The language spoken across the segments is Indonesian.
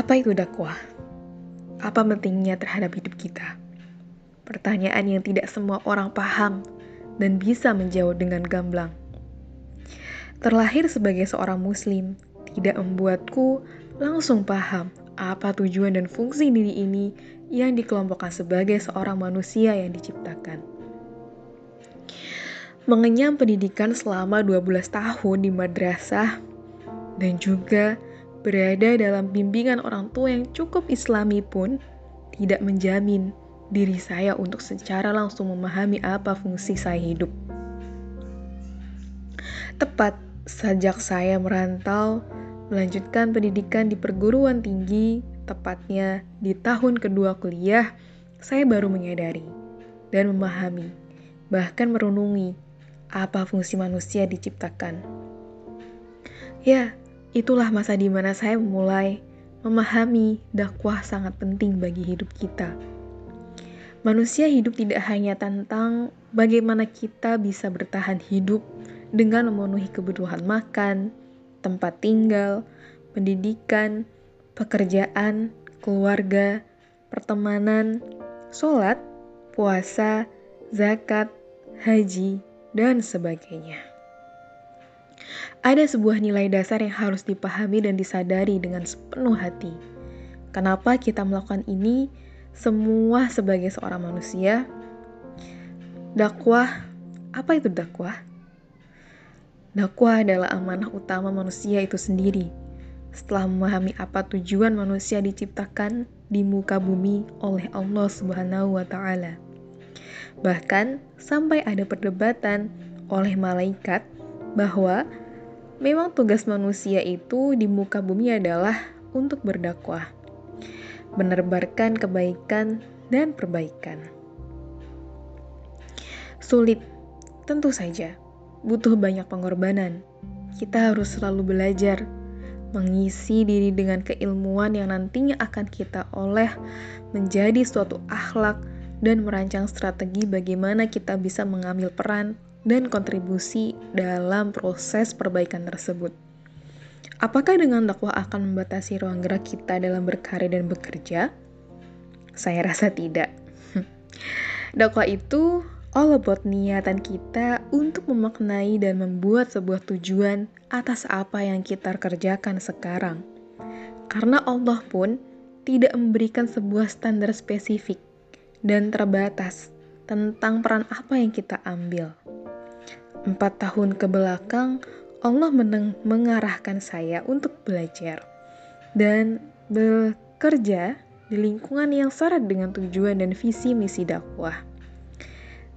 Apa itu dakwah? Apa pentingnya terhadap hidup kita? Pertanyaan yang tidak semua orang paham dan bisa menjawab dengan gamblang. Terlahir sebagai seorang muslim, tidak membuatku langsung paham apa tujuan dan fungsi diri ini yang dikelompokkan sebagai seorang manusia yang diciptakan. Mengenyam pendidikan selama 12 tahun di madrasah dan juga berada dalam bimbingan orang tua yang cukup islami pun tidak menjamin diri saya untuk secara langsung memahami apa fungsi saya hidup. Tepat sejak saya merantau, melanjutkan pendidikan di perguruan tinggi, tepatnya di tahun kedua kuliah, saya baru menyadari dan memahami, bahkan merenungi apa fungsi manusia diciptakan. Ya, itulah masa di mana saya mulai memahami dakwah sangat penting bagi hidup kita. Manusia hidup tidak hanya tentang bagaimana kita bisa bertahan hidup dengan memenuhi kebutuhan makan, tempat tinggal, pendidikan, pekerjaan, keluarga, pertemanan, sholat, puasa, zakat, haji, dan sebagainya. Ada sebuah nilai dasar yang harus dipahami dan disadari dengan sepenuh hati. Kenapa kita melakukan ini? semua sebagai seorang manusia. Dakwah, apa itu dakwah? Dakwah adalah amanah utama manusia itu sendiri. Setelah memahami apa tujuan manusia diciptakan di muka bumi oleh Allah Subhanahu wa taala. Bahkan sampai ada perdebatan oleh malaikat bahwa memang tugas manusia itu di muka bumi adalah untuk berdakwah menebarkan kebaikan dan perbaikan. Sulit, tentu saja, butuh banyak pengorbanan. Kita harus selalu belajar, mengisi diri dengan keilmuan yang nantinya akan kita oleh menjadi suatu akhlak dan merancang strategi bagaimana kita bisa mengambil peran dan kontribusi dalam proses perbaikan tersebut. Apakah dengan dakwah akan membatasi ruang gerak kita dalam berkarya dan bekerja? Saya rasa tidak. dakwah itu all about niatan kita untuk memaknai dan membuat sebuah tujuan atas apa yang kita kerjakan sekarang. Karena Allah pun tidak memberikan sebuah standar spesifik dan terbatas tentang peran apa yang kita ambil. Empat tahun ke belakang, Allah mengarahkan saya untuk belajar dan bekerja di lingkungan yang syarat dengan tujuan dan visi misi dakwah.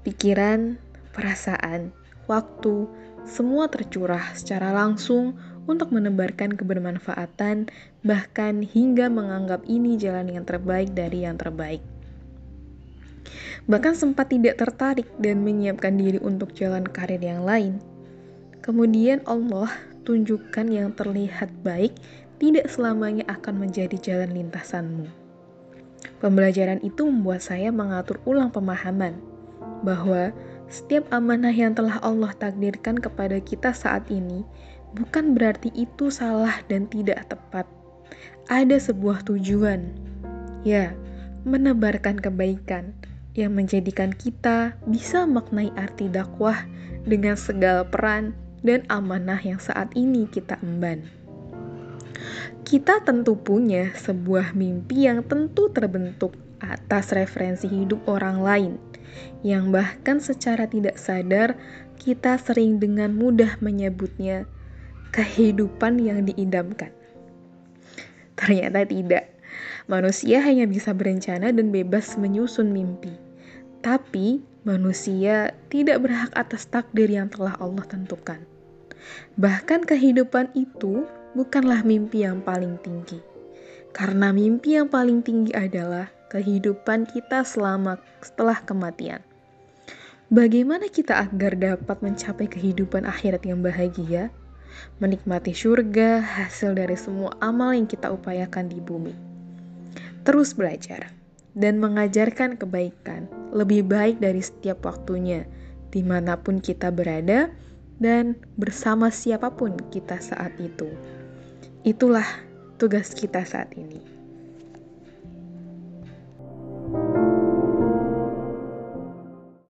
Pikiran, perasaan, waktu, semua tercurah secara langsung untuk menebarkan kebermanfaatan, bahkan hingga menganggap ini jalan yang terbaik dari yang terbaik. Bahkan sempat tidak tertarik dan menyiapkan diri untuk jalan karir yang lain Kemudian Allah tunjukkan yang terlihat baik tidak selamanya akan menjadi jalan lintasanmu. Pembelajaran itu membuat saya mengatur ulang pemahaman bahwa setiap amanah yang telah Allah takdirkan kepada kita saat ini bukan berarti itu salah dan tidak tepat. Ada sebuah tujuan, ya, menebarkan kebaikan yang menjadikan kita bisa maknai arti dakwah dengan segala peran dan amanah yang saat ini kita emban. Kita tentu punya sebuah mimpi yang tentu terbentuk atas referensi hidup orang lain, yang bahkan secara tidak sadar kita sering dengan mudah menyebutnya kehidupan yang diidamkan. Ternyata tidak. Manusia hanya bisa berencana dan bebas menyusun mimpi. Tapi manusia tidak berhak atas takdir yang telah Allah tentukan. Bahkan kehidupan itu bukanlah mimpi yang paling tinggi. Karena mimpi yang paling tinggi adalah kehidupan kita selama setelah kematian. Bagaimana kita agar dapat mencapai kehidupan akhirat yang bahagia? Menikmati surga hasil dari semua amal yang kita upayakan di bumi. Terus belajar dan mengajarkan kebaikan lebih baik dari setiap waktunya, di mana pun kita berada, dan bersama siapa pun kita saat itu. Itulah tugas kita saat ini.